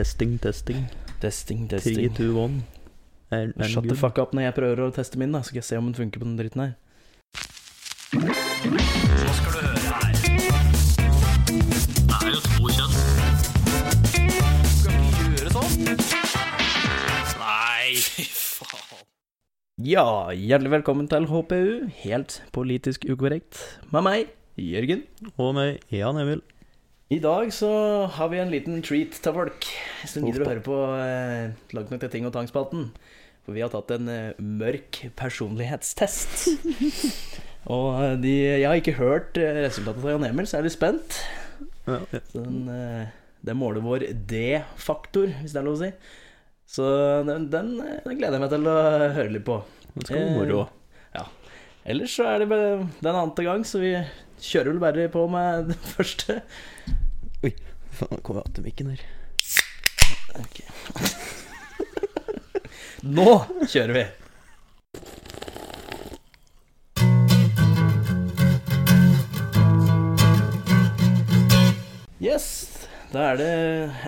Testing, testing. Testing, testing. 3, 2, 1. Er, er Shut the fuck up når jeg prøver å teste min, da. Så skal jeg se om den funker på den dritten her. Nå skal du høre her? Det er jo to kjønn. Skal ikke gjøre sånn? Nei, faen. Ja, hjertelig velkommen til HPU, helt politisk ukorrekt, med meg, Jørgen. Og meg, Jan Emil. I dag så har vi en liten treat til folk Hvis du gidder å høre på eh, Langt nok til ting og tang-spalten. For vi har tatt en eh, mørk personlighetstest. og eh, de, jeg har ikke hørt eh, resultatet av Jan Emil, så jeg er litt spent. Ja, ja. Så Den, eh, den måler vår D-faktor, hvis det er lov å si. Så den, den, eh, den gleder jeg meg til å høre litt på. Det skal bli moro. Ja. Ellers så er det den andre gang, så vi kjører vel bare på med den første. Oi, faen, kom jeg til mikken her. Ok. Nå kjører vi! Yes, da er det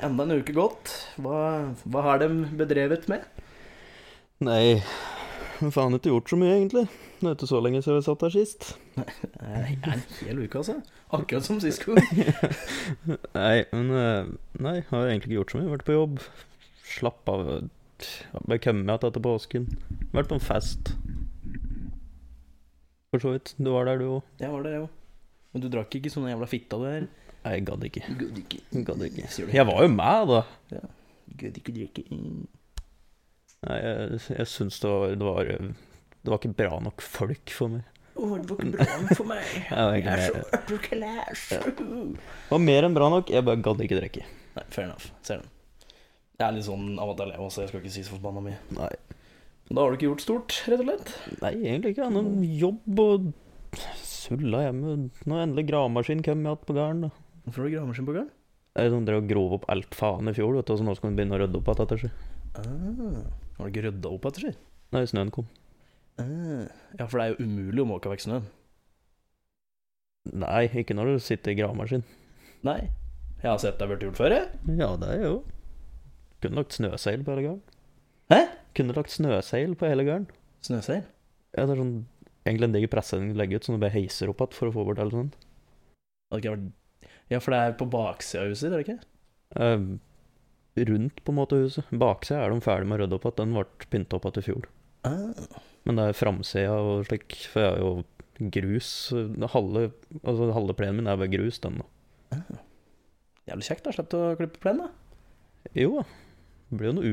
enda en uke gått. Hva, hva har de bedrevet med? Nei, faen ikke gjort så mye, egentlig. Det er ikke så lenge siden vi satt her sist. Nei, en hel uke, altså. Akkurat som sist gang. Nei, men eh, Nei, jeg har egentlig ikke gjort så mye. Vært på jobb. Slapp av. Bare kommet igjen etter påsken. Vært på en fest. For så vidt. Du var der, du òg. Jeg var der, jeg òg. Men du drakk ikke sånne jævla fitta du her? Nei, jeg gadd ikke. Gadd ikke. Jeg var jo med, da. Gud ikke drikke. Nei, jeg, jeg syns det var, det var Det var ikke bra nok folk for meg. Oh, det var ikke bra nok for meg. Jeg Jeg er så egentlig upper class. Det var mer enn bra nok. Jeg bare gadd ikke drikke. Nei, fair enough. Ser den. Jeg er litt sånn av at jeg lever, så jeg skal ikke si så forbanna mye. Nei, Da har du ikke gjort stort, rett og slett? Nei egentlig ikke. Annet enn jobb og sulla hjemme. Nå er endelig gravemaskin kom igjen på gården. Hvorfor har du gravemaskin på gården? Det er sånn drev og grov opp alt faen i fjor, vet du, så nå skal vi begynne å rydde opp igjen etter seg. Ah, har du ikke rydda opp etter seg? Nei, snøen kom. Ah, ja, for det er jo umulig å måke vekk snøen. Nei, ikke når du sitter i gravemaskin. Nei. Jeg har sett det blitt gjort før, jeg. Ja, det er jo Kunne lagt snøseil på hele gården. Hæ? Kunne lagt snøseil på hele gården. Snøseil? Ja, det er sånn Egentlig en diger presseding du legger ut, som du bare heiser opp igjen for å få bort alt sånt. Ja, for det er på baksida av huset, er det ikke? Eh, rundt på en måte huset. Baksida er de ferdig med å rydde opp igjen. Den ble pynta opp igjen i fjor. Ah, Men det er framsida og slik, for jeg har jo grus Halve, altså halve plenen min er bare grus, den da. jævlig kjekt, da. Slipp å klippe plenen, da. Jo da. Det blir jo noen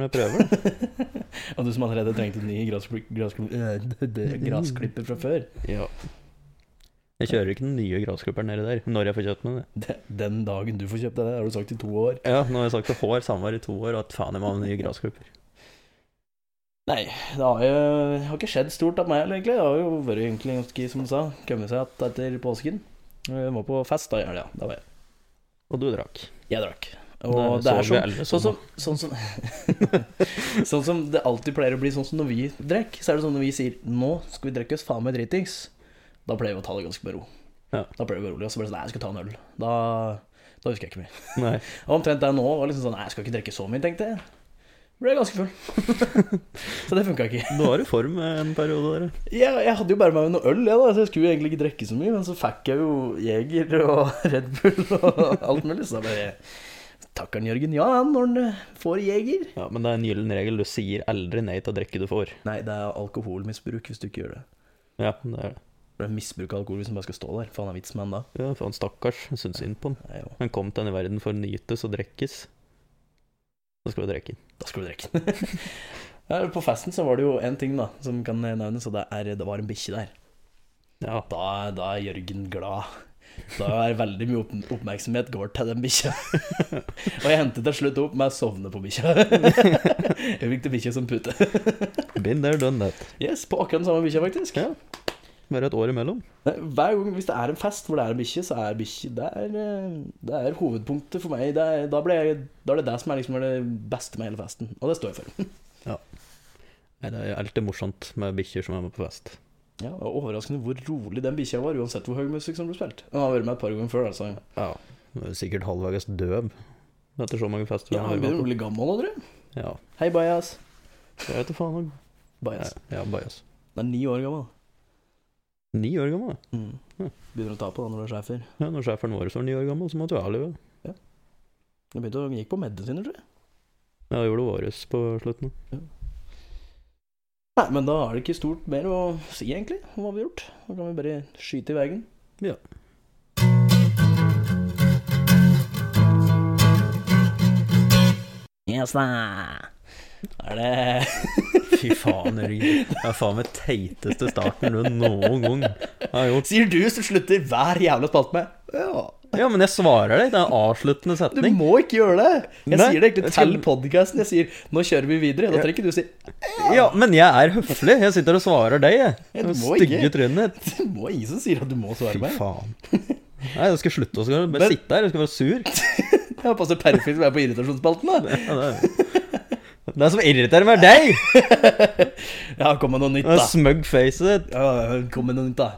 når jeg prøver. Og du som allerede trengte en ny graskli- graskli- øh, grasklipper fra før. ja. Jeg kjører ikke den nye grasklipperen nedi der, når jeg får kjøpt meg det. Det- Den dagen du får kjøpt deg det, har du sagt i to år. Ja, nå har jeg sagt det Hår samvær i to år, og at faen, jeg må ha en ny grasklipper. Nei, det har jo det har ikke skjedd stort av meg egentlig. Det har jo vært egentlig ganske, som du sa, kommet seg etter påsken. Jeg var på fest da i helga. Da var jeg. Og du drakk. Jeg drakk. Og det, det er sånn, sånn sånn, sånn som, sånn som det alltid pleier å bli sånn som når vi drikker. Så er det sånn når vi sier 'nå skal vi drikke oss faen meg dritings', da pleier vi å ta det ganske med ro. Ja. Da pleier vi rolig, og så blir det sånn 'nei, jeg skal ta en øl'. Da, da husker jeg ikke mye. Nei. Og omtrent der nå var liksom sånn 'nei, jeg skal ikke drikke så mye', tenkte jeg. Ble ganske full. så det funka ikke. Du var i form en periode der. Ja, jeg hadde jo bare med meg noe øl, jeg, da, så jeg skulle egentlig ikke drikke så mye. Men så fikk jeg jo Jeger og Red Bull og alt mulig, så da bare Takker'n, Jørgen, ja, når han eh, får Jeger. Ja, men det er en gyllen regel. Du sier aldri nei til å drikke du får. Nei, det er alkoholmisbruk hvis du ikke gjør det. Ja, det er det. Det er misbruk av alkohol hvis han bare skal stå der. Faen er vits med han da? Ja, faen, stakkars. Jeg syns synd på han. Nei, jo. Han kom til denne verden for å nytes og drikkes. Da skal du drikke. Da skal du drikke. ja, på festen så var det jo én ting da som kan nevnes, og det, er, det var en bikkje der. Ja. Da, da er Jørgen glad. Da er veldig mye opp oppmerksomhet går til den bikkja. og jeg hentet til slutt opp med å sovne på bikkja. jeg fikk til bikkja som pute. Been there, done that. Yes, på akkurat den samme bikkja, faktisk. Ja. Bare et år imellom. Nei, Hver gang hvis det er en fest hvor det er en bikkje, så er bikkje det, eh, det er hovedpunktet for meg. Det er, da, jeg, da er det det som er liksom det beste med hele festen. Og det står jeg for. Nei, Det er alltid morsomt med bikkjer som er med på fest. Ja, det var Overraskende hvor rolig den bikkja var, uansett hvor høy musikk som ble spilt. Den har vært med et par ganger før. altså Ja. Er sikkert halvveis døv. Etter så mange fester Ja, han begynner å bli gammel tror jeg. Ja, Hei, Bajas. jeg vet da faen. òg. Bajas. Ja, bajas. Den er ni år gammel. Ni år gammel, da. Mm. Ja. Begynner å ta på da når du er sjefer. Ja, når sjeferen vår var ni år gammel, så måtte vi avlive. Du begynte å gikk på medisiner, tror jeg. Ja, det gjorde våres på slutten. Nei, men da er det ikke stort mer å si, egentlig, om hva vi har gjort. Da kan vi bare skyte i veien. Ja. Yes, da. Er det Fy faen, Jørgen. Det er faen meg teiteste starten du noen gang har gjort. Sier du som slutter hver jævla spalte med Ja. Ja, men jeg svarer deg. Det er en avsluttende Du må ikke gjøre det! Jeg Nei, sier det egentlig til podkasten. Jeg sier 'nå kjører vi videre'. Da trenger ikke du si Ja, men jeg er høflig. Jeg sitter og svarer deg, jeg. Ja, du må Stygge ikke. trynet. Det må ingen som sier at du må svare meg. Fy faen. Nei, jeg skal slutte å bare Men- sitte her. Jeg skal være sur. Det passer perfekt å være på irritasjonsspalten, da. Ja, det, er... det som irriterer meg, er deg! Ja, kom med noe nytt, da. smug facet ditt. Ja, kom med noe nytt, da.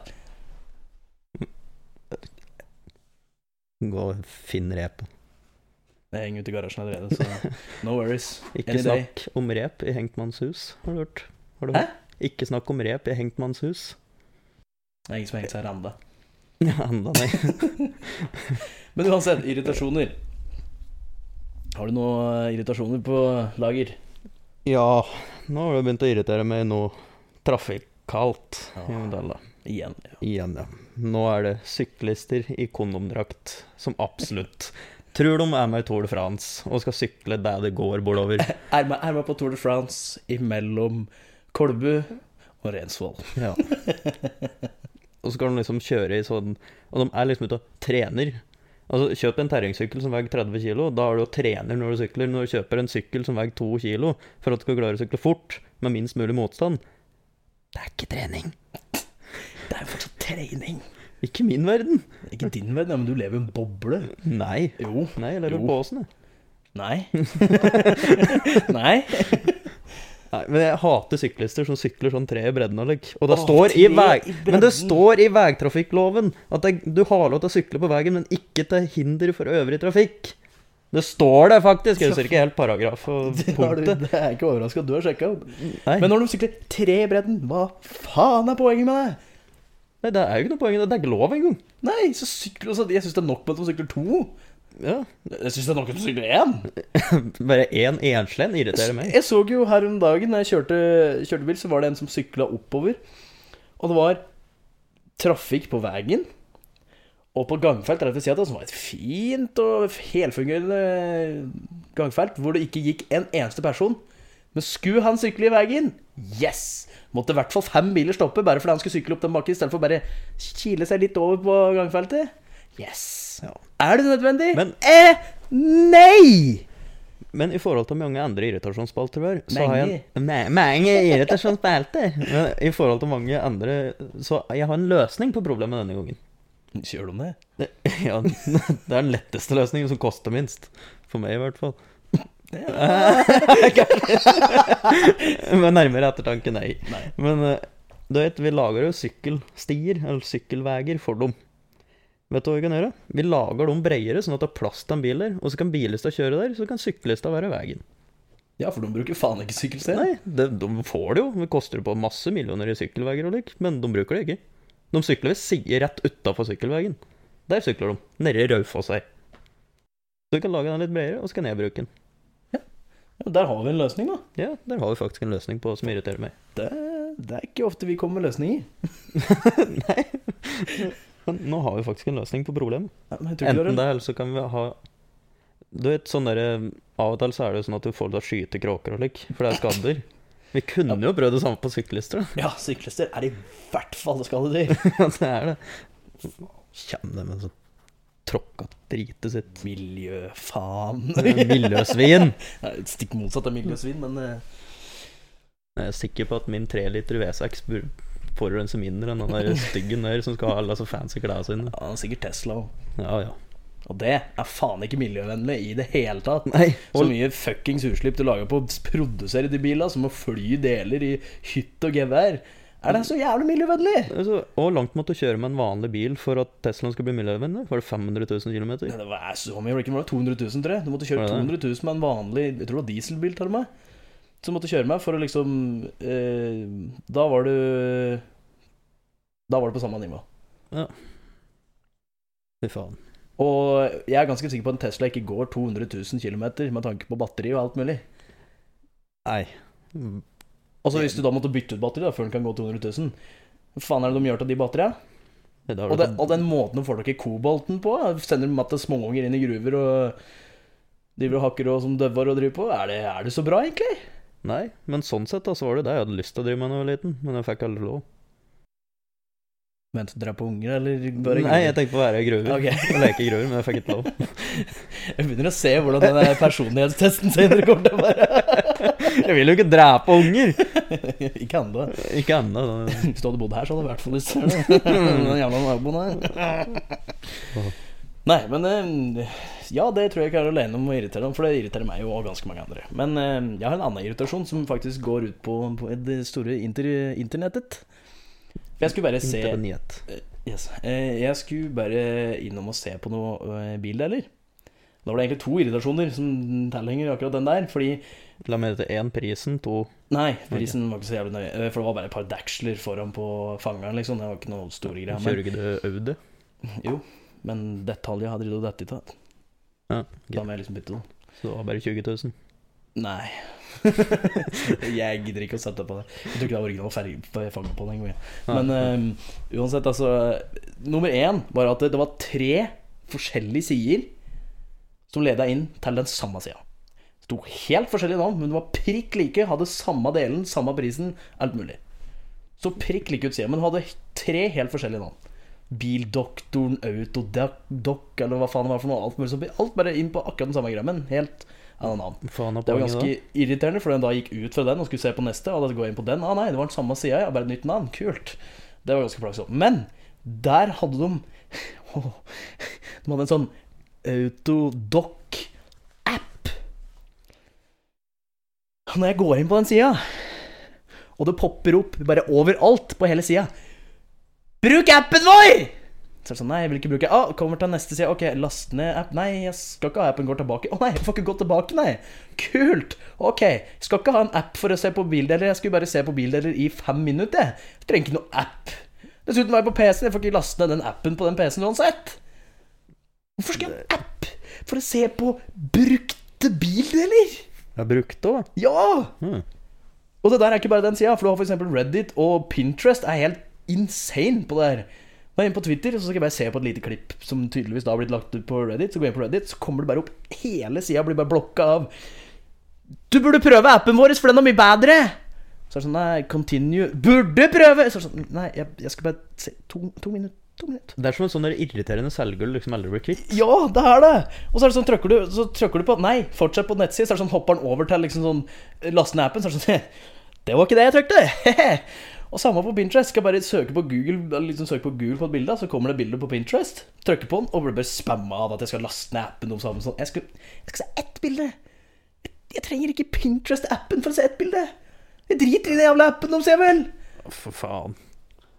Gå og finn repet. Jeg henger ute i garasjen allerede, så no worries. Ikke Any day. snakk om rep i Henktmannshus, har du hørt? Har du Hæ? hørt? Ikke snakk om rep i Henktmannshus. Det er ingen som har hengt seg her ennå. Ja, enda nei. Men uansett, irritasjoner. Har du noe irritasjoner på lager? Ja, nå har det begynt å irritere meg noe trafikalt i Ja. Modella. Igjen. Ja. Igjen, ja. Nå er det syklister i kondomdrakt som absolutt tror de er med i Tour de France og skal sykle der det går bordover. Er med, er med på Tour de France imellom Kolbu og Rensvoll. Ja. Og så skal de liksom kjøre i sånn Og de er liksom ute og trener. Altså, Kjøp en terrengsykkel som veier 30 kg. Da er du og trener når du sykler. Når du kjøper en sykkel som veier 2 kg for at du skal klare å sykle fort med minst mulig motstand Det er ikke trening. Det er jo fortsatt trening. Ikke min verden. Ikke din verden, ja, men du lever i en boble. Nei. Jo. Nei, jeg lever Jo. på åsen, jeg. Nei. Nei. Nei, men jeg hater syklister som sykler sånn tre i bredden og lik. Og det Åh, står i veg... i Men det står i vegtrafikkloven at det, du har lov til å sykle på veien, men ikke til hinder for øvrig trafikk. Det står det faktisk. Jeg husker ikke helt paragraf og Det, punktet. det er ikke overraska at du har sjekka opp. Nei, Men når de sykler tre i bredden, hva faen er poenget med det? nei, det er jo ikke noe poeng. Det Det er ikke lov engang. Nei, så sykler også, Jeg syns det er nok med at de sykler to. Ja. Jeg syns det er nok at du sykler én. Bare én enslig irriterer meg. Jeg så jo her om dagen når jeg kjørte, kjørte bil, så var det en som sykla oppover. Og det var trafikk på veien. Og på gangfelt rett ved sida av, som var et fint og helfungerende gangfelt, hvor det ikke gikk en eneste person. Men skulle han sykle i veien? Yes! Måtte i hvert fall fem biler stoppe bare fordi han skulle sykle opp den bakken, istedenfor bare kile seg litt over på gangfeltet. Yes! Ja. Er det nødvendig? Men- eh, nei! Men i forhold til mange andre irritasjonsspalter har, så har jeg en Ma- Mange irritasjonsspalter! Men i forhold til mange andre Så jeg har en løsning på problemet denne gangen. Kjør du det? Det, ja, det er den letteste løsningen, som koster minst. For meg, i hvert fall. Men nærmere ettertanke, nei. Nei. Men eh, du vet, vi lager jo sykkelstier, eller sykkelveier, for dem. Vet du hva vi kan gjøre? Vi lager dem bredere, sånn at det er plass til en bil der. Og så kan bilista kjøre der, så kan syklista være veien. Ja, for de bruker faen ikke sykkelsted. Nei, det, de får det jo. Det koster på masse millioner i sykkelveier og lik, men de bruker det ikke. De sykler ved siden rett utafor sykkelveien. Der sykler de. Nede i Raufoss her. Så vi kan lage den litt bredere, og så kan jeg bruke den. Ja, der har vi en løsning, da. Ja, der har vi faktisk en løsning på som irriterer meg. Det, det er ikke ofte vi kommer med løsninger. Men nå har vi faktisk en løsning på problemet. Ja, Enten det eller så kan vi ha Du vet, sånn der, Av og til så er det jo sånn at du får til å skyte kråker og lik, for det er skadder. Vi kunne jo prøvd det samme på syklister, da. Ja, syklister er i hvert fall skadedyr. Ja, det er det. Kjenn det med sånn tråkka dritet sitt. Miljøfaen. Miljøsvin. Stikk motsatt av miljøsvin, men eh, Jeg er sikker på at min 3 liter V6 burde forurense mindre enn den der styggen der som skal ha alle så fancy klærne sine. ja, han er sikkert Tesla òg. Ja, ja. Og det er faen ikke miljøvennlig i det hele tatt. Nei, Så mye fuckings utslipp du lager på å produsere de bilene, som å fly deler i hytt og gevær, Er det så jævlig miljøvennlig? Altså, og langt måtte du kjøre med en vanlig bil for at Teslaen skal bli miljøvennlig? Var det 500 000 km? Det var så mye, det var 200 000, tror jeg. Du måtte kjøre 200 000 med en vanlig Jeg tror det var dieselbil, til og med. Som måtte kjøre meg for å liksom eh, Da var du Da var du på samme nivå. Ja. Fy faen. Og jeg er ganske sikker på at en Tesla ikke går 200 000 km med tanke på batteri og alt mulig. Nei. Altså Hvis du da måtte bytte ut batteri da før den kan gå 200 000 Hva faen er det de gjør til de batteriene? Det er Og, den- og den måten de får tak i kobolten på, sender de til småunger inn i gruver og driver og hakker og som døver og driver på. Er det, er det så bra, egentlig? Nei, men sånn sett da, så var det det jeg hadde lyst til å drive med da jeg var liten, men jeg fikk aldri lov. Mente drev på unger, eller bare Nei, jeg tenkte på å være gruver. Ok. Og leke gruver, men jeg fikk ikke lov. Jeg begynner å se hvordan den personlighetstesten senere kommer til å være. Jeg vil jo ikke drepe unger! ikke ennå. Ikke ennå. Hvis du hadde bodd her, så hadde du i hvert fall lyst til det. Den jævla naboen her. Nei, men eh, Ja, det tror jeg ikke er alene om å irritere dem, for det irriterer meg jo og ganske mange andre. Men eh, jeg har en annen irritasjon som faktisk går ut på, på det store inter internettet. For jeg skulle bare se Internet. yes, eh, Jeg skulle bare innom og se på noe eh, bildeler. Da var det egentlig to irritasjoner som tilhenger akkurat den der. Fordi La meg vite, én prisen, to Nei, prisen var ikke så jævlig nøye. eh, For det var bare et par daksler foran på fangeren, liksom. Det var ikke noe store greier. Kjører ikke du Audi? jo, men detaljer hadde dritt og dette det. Ja, Da må jeg liksom bytte den. så det var bare 20 000. Nei. jeg gidder ikke å sette på det. Jeg tror ikke det er original ferge på den engang. Men um, uansett, altså Nummer én var at det, var tre forskjellige sider som leda inn til den samme sida. Sto helt forskjellige navn, men det var prikk like. Hadde samme delen, samme prisen, alt mulig. Så prikk like ut sida, men hadde tre helt forskjellige navn. Bildoktoren, Autodoc, eller hva faen det var for noe. Alt mulig. Alt bare inn på akkurat den samme greia, helt annen. Det var ganske ganske irriterende, for den da gikk ut fra den og skulle se på neste. Og da går jeg inn på den. Ah, nei, det var den samme sida, ja. Bare et nytt navn. Kult. Det var ganske plagsomt. Men der hadde de De hadde en sånn Autodoc-app. Når jeg går inn på den sida, og det popper opp bare overalt på hele sida Bruk appen vår! Så er det sånn, nei, jeg vil ikke bruke ah, Kommer til neste side. Ok, last ned app. Nei, jeg skal ikke ha appen. Går tilbake. Å nei, jeg får ikke gå tilbake, nei. Kult. Ok. Jeg skal ikke ha en app for å se på bildeler. Jeg skulle bare se på bildeler i fem minutter. Jeg trenger ikke noe app. Dessuten var jeg på PC-en. Jeg får ikke laste ned den appen på den PC-en uansett. Hvorfor skal jeg ha en app for å se på brukte bildeler? Jeg brukte brukt òg. Ja! Hmm. Og det der er ikke bare den sida, for du har f.eks. Reddit og Pinterest er helt insane på det her. Da er jeg inne på Twitter, og så skal jeg bare se på et lite klipp som tydeligvis da har blitt lagt ut på Reddit. Så går jeg inn på Reddit, så kommer det bare opp hele sida blir bare blokka av Du burde prøve appen vår, for den er mye bedre! Så er det sånn Nei, continue Burde prøve! Så er det sånn Nei, jeg, jeg skal bare se To, to minutter. Det er som en sånn irriterende selger du liksom aldri blir kvitt. Ja, det er det! Og så er det sånn, trykker du, så trykker du på Nei, fortsett på nettsiden. Så er det sånn, hopper den over til liksom sånn Laste ned appen. Så er det sånn Det var ikke det jeg trykte! og samme på Pinterest. Skal jeg bare søke på Google liksom søke på Google på et bilde, så kommer det bilde på Pinterest. Trykker på den, og blir bare spamma av at jeg skal laste ned appen. om sammen sånn. Jeg skal, jeg skal se ett bilde! Jeg trenger ikke Pinterest-appen for å se ett bilde! Jeg driter i den jævla appen de jeg vel! For faen.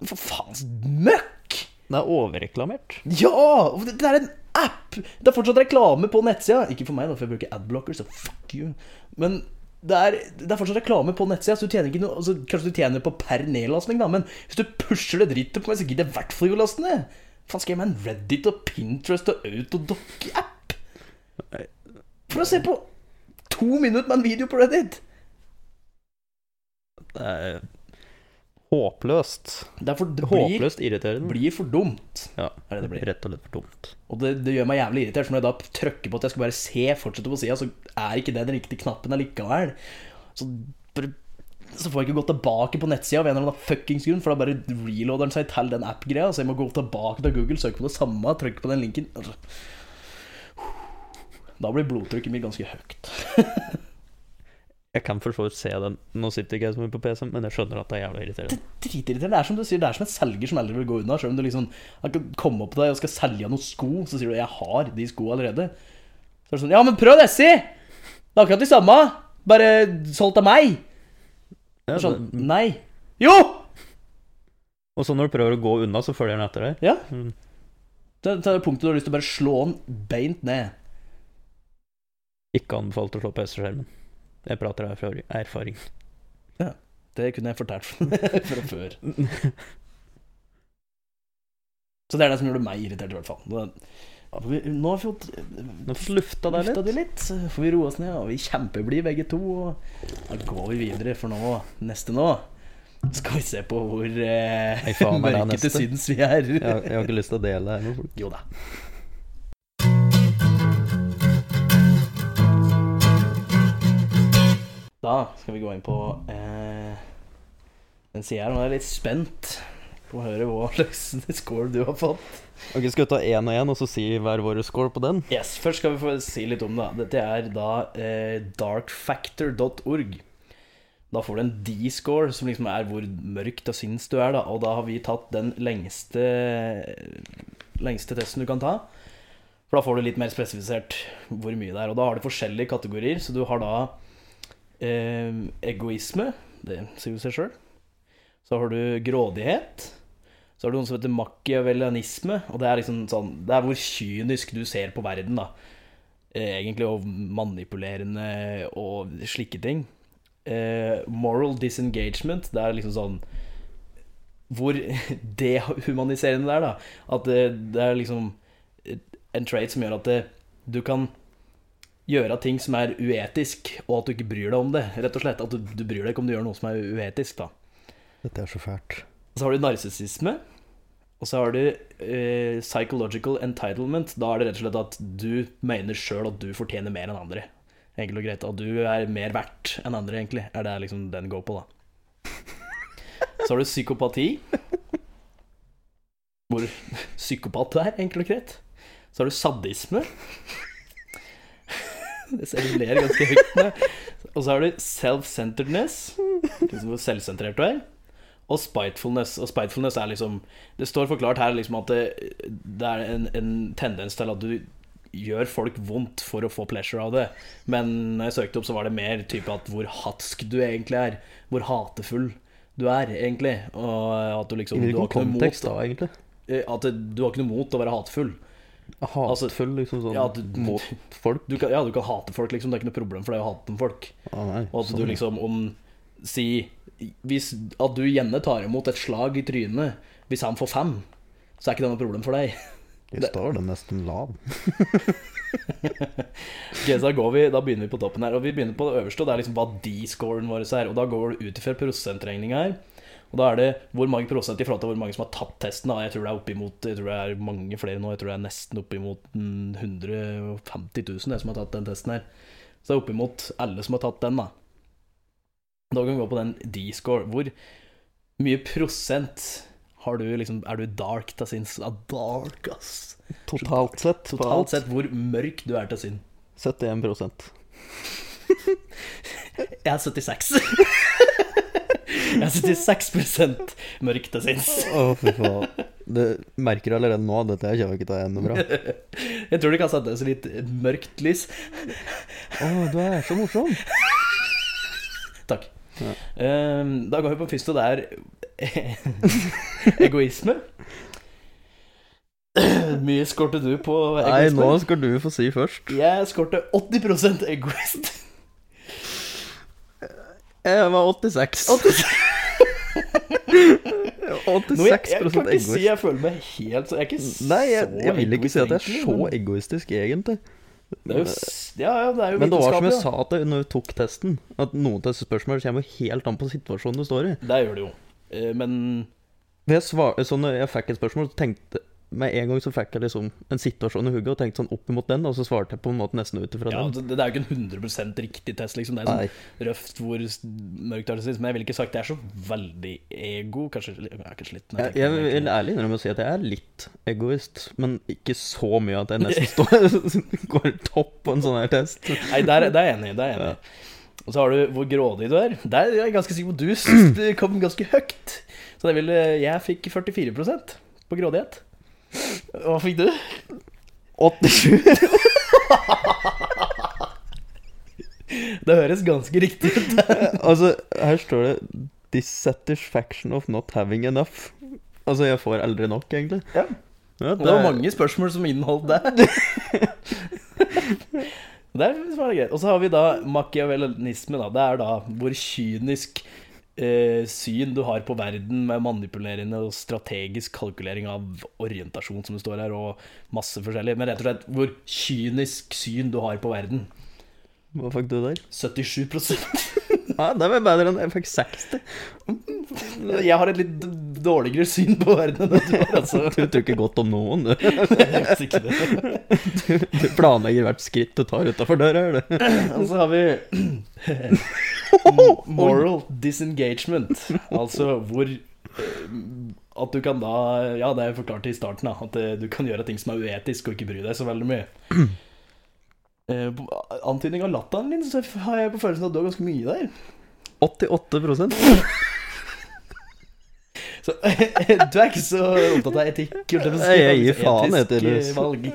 For faens møkk! Den er overreklamert. Ja! Det det er en app! Det er fortsatt reklame på nettsida. Ikke for meg, da, for jeg bruker adblocker, så fuck you. Men det er, det er fortsatt reklame på nettsida, så altså, Kanskje du tjener på per nedlastning, da, men hvis du pusher det drittet på meg, så gidder jeg i hvert fall ikke å laste ned. Faen, skal jeg med en Reddit og Pinterest og Autodoc-app? For å se på to minutter med en video på Reddit! Det er håpløst. Det, er for, det blir, Håpløst irriterende. blir for dumt. Ja, er det det blir. Rett og slett for dumt. Og det, det gjør meg jævlig irritert, for når jeg da trykker på at jeg skal bare se fortsette på sida, så er ikke det den riktige knappen allikevel. Så, så får jeg ikke gå tilbake på nettsida av en eller annen fuckings grunn, for da bare reloader den seg til den app-greia, så jeg må gå tilbake til Google, søke på det samme, trykke på den linken. Altså. Da blir blodtrykket mitt ganske høyt. Jeg kan for så vidt se den. Nå sitter ikke jeg så mye på PC, men jeg skjønner at det er jævla irriterende. Dritirriterende. Det er som du sier, det er som en selger som aldri vil gå unna. Selv om du liksom kommer opp til deg og skal selge noen sko, så sier du 'jeg har de sko allerede'. Så er det sånn 'ja, men prøv disse! Det er akkurat de samme, bare solgt av meg'. Ja, Det er sånn, nei. Jo! Og så når du prøver å gå unna, så følger den etter deg. Ja. Mm. Det er det er punktet du har lyst til å bare slå den beint ned. Ikke anbefalt å slå på hesteskjermen. Jeg prater av erfaring- Ja. Det kunne jeg fortalt fra før. Så det er det som gjorde meg irritert, i hvert fall. Nå, vi, nå har vi fått Nå lufta deg litt. litt, får vi roe oss ned. Og vi kjempeblir kjempeblide begge to. Og da går vi videre, for nå, neste nå, skal vi se på hvor eh, det mørke til syns vi er. Jeg, jeg har ikke lyst til å dele det her med folk. Jo da. Da skal vi gå inn på eh, den sida her. Nå er jeg litt spent på å høre hva slags score du har fått. Ok, Skal vi ta én og én, og så si hver vår score på den? Yes, Først skal vi få si litt om det. Dette er da eh, darkfactor.org. Da får du en D-score, som liksom er hvor mørkt og sinns du er. da Og da har vi tatt den lengste Lengste testen du kan ta. For da får du litt mer spesifisert hvor mye det er. Og da har du forskjellige kategorier. Så du har da eh, egoisme. Det sier jo seg sjøl. Så har du grådighet. Så har du noe som heter machiavellianisme, og det er liksom sånn Det er hvor kynisk du ser på verden, da. Eh, egentlig, og manipulerende og slike ting. Eh, moral disengagement, det er liksom sånn Hvor dehumaniserende det er, da. At det, det er liksom en trait som gjør at det, du kan gjøre ting som er uetisk, og at du ikke bryr deg om det. Rett og slett. At du, du bryr deg ikke om du gjør noe som er uetisk, da. Dette er så fælt. Så har du narsissisme. Og så har du eh, psychological entitlement. Da er det rett og slett at du mener sjøl at du fortjener mer enn andre. Enkelt og greit. At du er mer verdt enn andre, egentlig. Er det liksom den går på, da. Så har du psykopati. Hvor psykopat du er, enkelt og greit. Så har du sadisme. Det ler ganske høyt med. Og så har du self-centeredness. Liksom hvor selvsentrert du er. Og spitefulness. Og spitefulness er liksom Det står forklart her liksom at det, det er en, en tendens til at du gjør folk vondt for å få pleasure av det. Men når jeg søkte opp, så var det mer type at hvor hatsk du egentlig er. Hvor hatefull du er, egentlig. Og at du liksom I du har hvilken kontekst da, egentlig? At du har ikke noe mot å være hatefull. Altså, liksom sånn ja, du- mot folk? Du kan, ja, du kan hate folk, liksom. Det er ikke noe problem for deg å hate folk. Ah, nei, Og at sånn, du liksom om Si hvis, At du gjerne tar imot et slag i trynet hvis han får fem, så er ikke det noe problem for deg. I stad var den nesten lav. Ok, så da, går vi, da begynner vi på toppen her. Og vi begynner på det øverste, og det er liksom hva D-scoren vår er. Og da går du ut ifra prosentregninga her. Og da er det hvor mange prosent i forhold til hvor mange som har tatt testen. Da. Jeg tror det er oppimot Jeg tror det er mange flere nå. Jeg tror det er nesten oppimot mm, 150 000 det, som har tatt den testen her. Så det er oppimot alle som har tatt den, da. Da kan vi gå på den D-score. Hvor mye prosent har du liksom Er du dark til sinns? Ja, dark, ass. Totalt sett. Totalt sett hvor mørk du er til sinn. 71 Jeg er 76. Jeg sitter 6 mørkt til sinns. Å, fy faen. Det merker du allerede nå. Dette kommer ikke til å ende bra. Jeg tror det kan settes litt mørkt lys. Å, du er så morsom. Takk. Ja. Ehm, da går vi på første, og det er egoisme. Mye skårte du på egoisme? Nei, nå skal du få si først. Jeg skårte 80% egoist. Jeg var 86. 86 Noe jeg, jeg kan ikke egoist. si jeg føler meg helt så Jeg er ikke Nei, jeg, jeg vil ikke si at jeg er så egoistisk, egentlig. Det jo, ja, ja, det Men det var som jeg ja. sa til når vi tok testen, at noen av disse spørsmålene kommer helt an på situasjonen du står i. Det gjør det jo. Eh, Men Jeg svar, så når jeg fikk et spørsmål, så tenkte med en gang så fikk jeg liksom en situasjon i hugget og tenkte sånn opp imot den, og så svarte jeg på en måte nesten ut ifra ja, den. det, det er jo ikke en 100 riktig test, liksom. Det er sånn Nei. røft hvor mørkt er det sist. Men jeg ville ikke sagt det er så veldig ego. Kanskje jeg er ikke litt Jeg, Jeg, jeg vil ærlig innrømme å si at jeg er litt egoist, men ikke så mye at jeg nesten står, går topp på en sånn her test. Nei, der, der er jeg enig. Der er jeg enig. Og så har du hvor grådig du er. Der er jeg ganske sikker på du kom ganske høyt. Så det vil, jeg fikk 44% på grådighet. Hva fikk du? 87. Det høres ganske riktig ut. altså, her står det 'dissatisfaction of not having enough'. Altså, jeg får aldri nok, egentlig. Ja. Ja, det... det var mange spørsmål som inneholdt det. det er greit. Og så har vi da machiavellisme, da. Det er da hvor kynisk eh, syn du har på verden med manipulerende og strategisk kalkulering av orientasjon, som det står her, og masse forskjellig. Men rett og slett hvor kynisk syn du har på verden. Hva fikk du der? 77 Ja, det var bedre enn jeg fikk 60. Jeg har et litt dårligere syn på verden enn du har, altså. Du tror ikke godt om noen, du. Du planlegger hvert skritt du tar utafor døra, gjør du. Og så har vi moral disengagement. Altså hvor eh, At du kan da Ja, det er jo forklart i starten, da. At eh, du kan gjøre ting som er uetisk, og ikke bry deg så veldig mye. Eh, Antydning av latteren din, så har jeg på følelsen at du har ganske mye der. 88 Så du er ikke så opptatt av etikk? holdt jeg gir faen, eh, valg.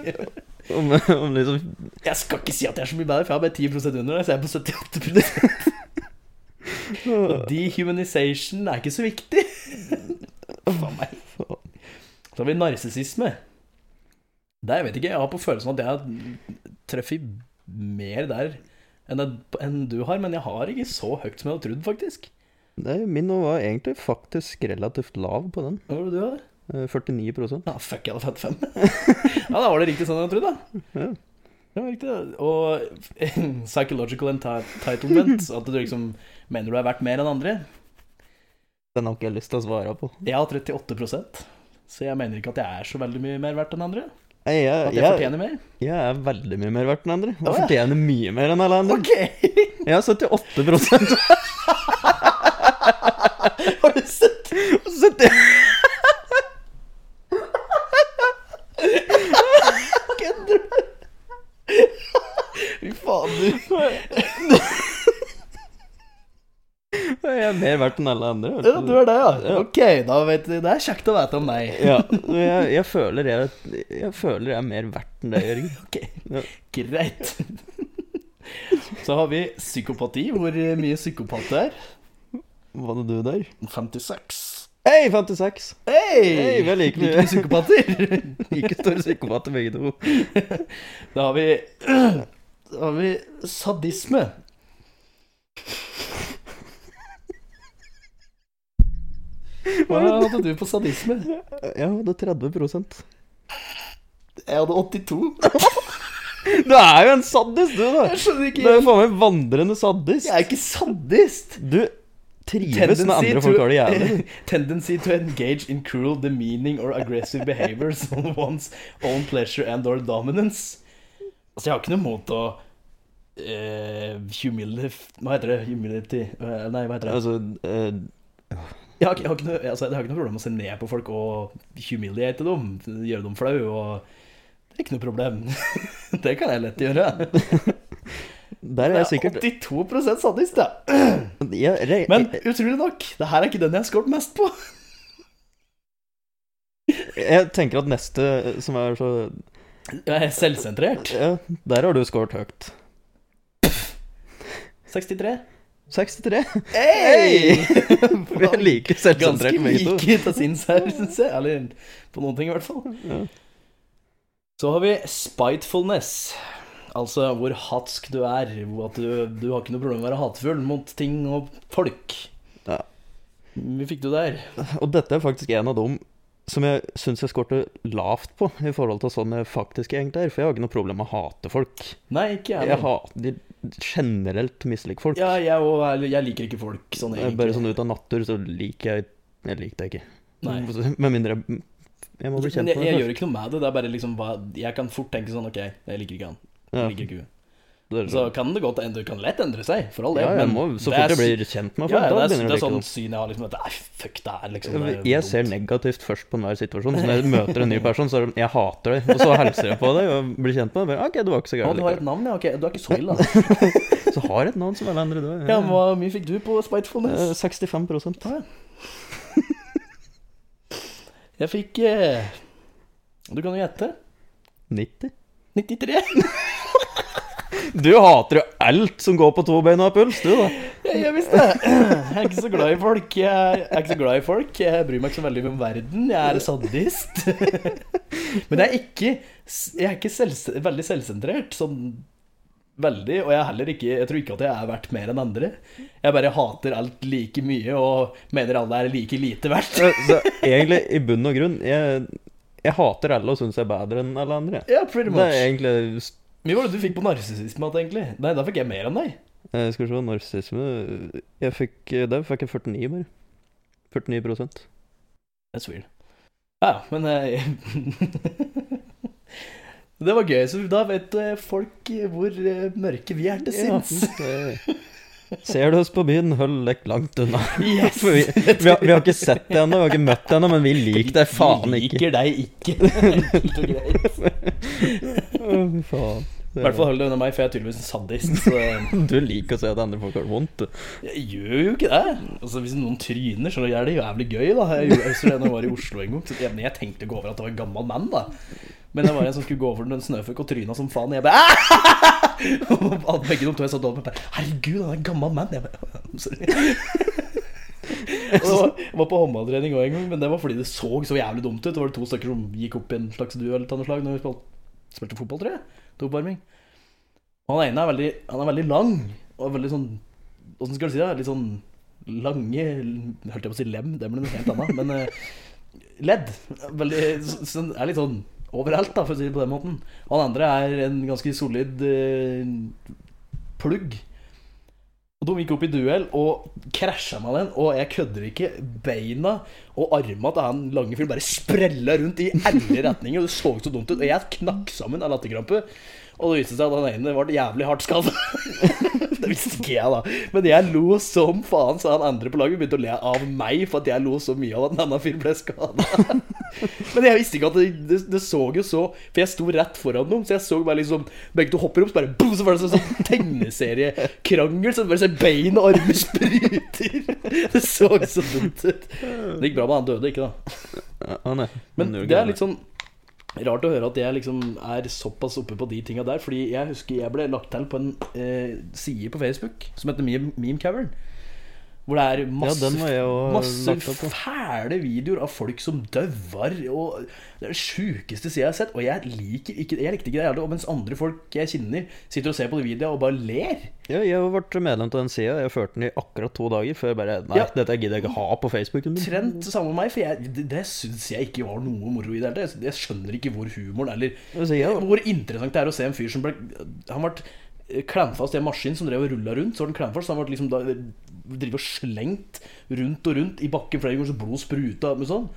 om, om liksom Jeg skal ikke si at jeg er så mye bedre, for jeg har bare 10 under deg, så jeg er på 78 Og Dehumanization er ikke så viktig. Faen meg. Så har vi narsissisme. Der, jeg vet ikke, jeg har på følelsen at jeg har treffet mer der enn, det- du har, men jeg har ikke så høyt som jeg hadde trodd, faktisk. Nei, Min var egentlig faktisk relativt lav på den. Hva var det du hadde? Eh, 49% Ja, fuck, jeg hadde 55. ja, da var det riktig sånn jeg hadde trodd, da. Ja. Det var riktig. da. Og psychological entitlement, at du liksom mener du er verdt mer enn andre. Den har ikke jeg lyst til å svare på. Jeg har 38% så jeg mener ikke at jeg er så veldig mye mer verdt enn andre. At jeg, jeg jeg, fortjener mer. jeg er veldig mye mer verdt enn andre. Jeg oh, ja. fortjener mye mer enn alle andre. Ok! Jeg har 78 Har du sett? 70 Kødder du? Fy faen, du. Jeg er mer verdt enn alle andre. Ja, du er det, ja. Ok, da vet du. Det er kjekt å vite om deg. Ja, jeg, jeg, føler jeg, jeg føler jeg er mer verdt enn deg, Jørgen. Ok, Ja. greit. Så har vi psykopati. Hvor mye psykopat det er. Var det du der? 56. Hei, 56! Hei! Hei, vi er like mye. mye psykopater. Like store psykopater begge to. Da har vi Da har vi sadisme. Hva hadde du på sadisme? Jeg hadde 30% Jeg hadde 82. Du er jo en sadist, du, da! Jeg skjønner Du er jo faen meg vandrende sadist. Jeg er ikke sadist. Du trives når andre folk har det jævlig. tendency to engage in cruel, demeaning or aggressive behaviors on one's own pleasure and or dominance. Altså, jeg har ikke noe mot å uh, humili... Hva heter det? Humility Eh, Nei, hva heter det? Altså eh, Jeg har, jeg, har ikke noe, altså, jeg har ikke noe problem med å se ned på folk og humiliate dem, gjøre dem flau. og Det er ikke noe problem. det kan jeg lett gjøre. Der er jeg sikkert 82 sadist, ja. Men utrolig nok, det her er ikke den jeg har skåret mest på. jeg tenker at neste, som er så Jeg er selvsentrert. Ja, der har du skåret høyt. 63. 63. Hey! Vi er like Ganske selvsentrert begge to. like til syns jeg. Eller på noen ting, i hvert fall. Ja. Så har vi spitefulness. Altså hvor hatsk du er. At du, du har ikke noe problem med å være hatefull mot ting og folk. Ja. Vi fikk du der? Og dette er faktisk en av dem som jeg syns jeg skårte lavt på, i forhold til sånn jeg faktisk egentlig er. For jeg har ikke noe problem med å hate folk. Nei, ikke jeg. Jeg hater generelt misliker folk. Ja, jeg, og, jeg liker ikke folk sånn Jeg er Bare sånn ut av natur så liker jeg Jeg liker deg ikke. Nei. Med mindre jeg, jeg må bli kjent jeg, med jeg deg gjør ikke noe med det. Det er bare liksom Jeg kan fort tenke sånn Ok, jeg liker ikke han. Jeg liker ikke hun. Det Så kan det godt endre, kan lett endre seg, for all del. Ja, må, så det fort jeg blir kjent med ja, folk, ja, da det er, begynner det det er sånn syn jeg har liksom at Nei, fuck det her, liksom. det Jeg ser negativt først på enhver situasjon. Så når jeg møter en ny person, så er det jeg hater deg. Og så hilser jeg på deg og blir kjent med deg. Ok, du var ikke så Å, gæren du har et navn, ja? Ok, du er ikke så ille, da. Så har jeg et navn som alle andre, du. Ja, men Hvor mye fikk du på Eh, Spitefulness? 65 Jeg fikk eh, Du kan jo gjette. 90? 93. Du hater jo alt som går på to bein og har puls, du, da. Jeg, jeg visste det. Jeg er ikke så glad i folk. Jeg er ikke så glad i folk. Jeg bryr meg ikke så veldig om verden. Jeg er sadist. Men jeg er ikke, jeg er ikke selv, veldig selvsentrert. Sånn veldig. Og jeg er heller ikke Jeg tror ikke at jeg er verdt mer enn andre. Jeg bare hater alt like mye og mener alle er like lite verdt. Så, egentlig, i bunn og grunn, jeg, jeg hater alle og syns jeg er bedre enn alle andre. Ja, pretty Det er much. egentlig Mye var det du fikk på narsissisme egentlig? Nei, da fikk jeg mer enn deg. Jeg Skal vi se, narsissisme Jeg fikk Der fikk jeg 49, bare. 49% That's weird. Ja, men eh, Det var gøy. Så da vet eh, folk hvor eh, mørke vi er til sinns. det- Ser du oss på byen, hold deg langt unna. Yes! For vi, vi, har, vi har ikke sett det ennå, vi har ikke møtt det ennå, men vi liker deg faen ikke. Vi liker deg ikke. Enkelt. Faen. I hvert fall hold deg unna meg, for jeg er tydeligvis en sadist. Så Du liker å se at andre folk har det vondt, jeg gjør jo ikke det. Altså Hvis noen tryner, så er det jævlig gøy. da Jeg gjorde det da jeg var i Oslo en gang. Så jeg, jeg tenkte ikke over at det var en gammel mann. da Men det var en som skulle gå over den snøføkk og tryna som faen. Jeg bare Og Begge de to jeg satt over Herregud, han er en gammel mann. Jeg bare. Det var, jeg var på håndballtrening òg en gang, men det var fordi det så så jævlig dumt ut. Det var det to stykker som gikk opp i en slags duell av noe slag når vi spilte, fotball, tror jeg. Til oppvarming. Han ene er veldig, han er veldig lang. Og veldig sånn Åssen skal du si det? Litt sånn lange Holdt jeg på å si lem, det ble noe helt annet. Men eh, ledd. Veldig så- sånn, Er litt sånn overalt, da, for å si det på den måten. Og han andre er en ganske solid uh, plugg. Og De gikk opp i duell og krasja med den, og jeg kødder ikke. Beina og arma til han lange fyren bare sprella rundt i alle retninger, og det så så dumt ut. Og jeg knakk sammen av latterkrampe. Og det viste seg at han ene ble jævlig hardt skadd. det visste ikke jeg, da. Men jeg lo som faen, så han andre på laget begynte å le av meg for at jeg lo så mye av at en annen fyr ble skada. Men jeg visste ikke at det, det, det så jo så For jeg sto rett foran dem, så jeg så bare liksom Begge to hopper opp, så bare boom, så var det sånn, sånn tegneseriekrangel. Så bare ser bein og armer spruter. Det så så dumt ut. Det gikk bra med han døde, ikke da. Er Men det er litt sånn rart å høre at jeg liksom er såpass oppe på de tinga der. Fordi jeg husker jeg ble lagt til på en eh, side på Facebook som heter Meme Cavern. Hvor det er masse, Ja, masse fæle videoer av folk som døver. Og det er det sjukeste sida jeg har sett. Og jeg liker ikke Jeg likte ikke det heller. Mens andre folk jeg kjenner, sitter og ser på de videoene og bare ler. Ja, jeg har vært medlem til den sida. Jeg førte den i akkurat to dager før jeg bare Nei, Ja. dette gidder jeg ikke ha på Facebook. Trent sammen med meg, for jeg, det, det syns jeg ikke var noe moro i det hele tatt. Jeg, skjønner ikke hvor humoren eller. Hvor interessant det er å se en fyr som ble Han ble klemt fast i en maskin som drev og rulla rundt. Så var den klemt fast, så han ble liksom da drive og slengt rundt og rundt i bakken flere ganger, så blod spruta Og sånn.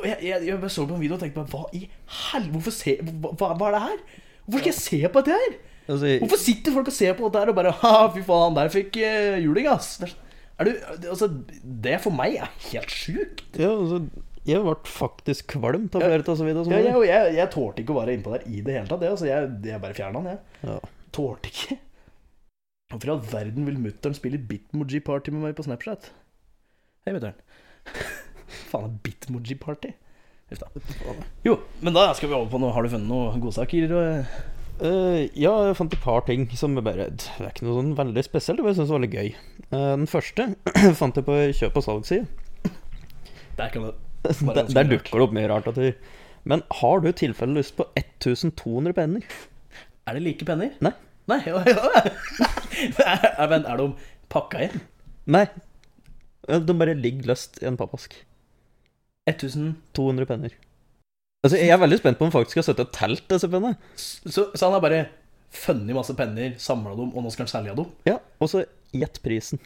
Og jeg, jeg, jeg så på en video og tenkte bare Hva i helvete? Se, hva, hva er det her? Hvorfor skal jeg se på dette her? Altså, Hvorfor sitter folk og ser på dette her og bare Ha, fy faen, der fikk uh, juling, ass. Er, er du, altså, det for meg er helt sjukt. ja, altså, jeg ble faktisk kvalm av flere av videoene. Ja, jeg, jeg, jeg tålte ikke å være innpå der i det hele tatt. Det, altså, jeg, jeg bare fjerna den, jeg. Ja. Tålte ikke. Hvorfor i all verden vil mutter'n spille Bitmoji-party med meg på Snapchat? Hei, mutter'n. Faen, er Bitmoji-party? Huff da. Jo, men da skal vi over på noe. Har du funnet noen godsaker? og- Uh, ja, jeg fant et par ting som bare Det er ikke noe sånn veldig spesielt, det var jeg synes det var veldig gøy. Uh, den første fant jeg på kjøp- og salgsside. Der kan det Der, der dukker det opp mye rart. Men har du i tilfelle lyst på 1200 penner? Er det like penner? Nei. Nei, ja, ja. er, vent, er de pakka inn? Nei. De bare ligger løst i en pappask. 1200 penner. Altså, Jeg er veldig spent på om folk skal sette et telt disse pennene. Så, så han har bare funnet masse penner, samla dem, og nå skal han selge dem? Ja, Og så gjett prisen.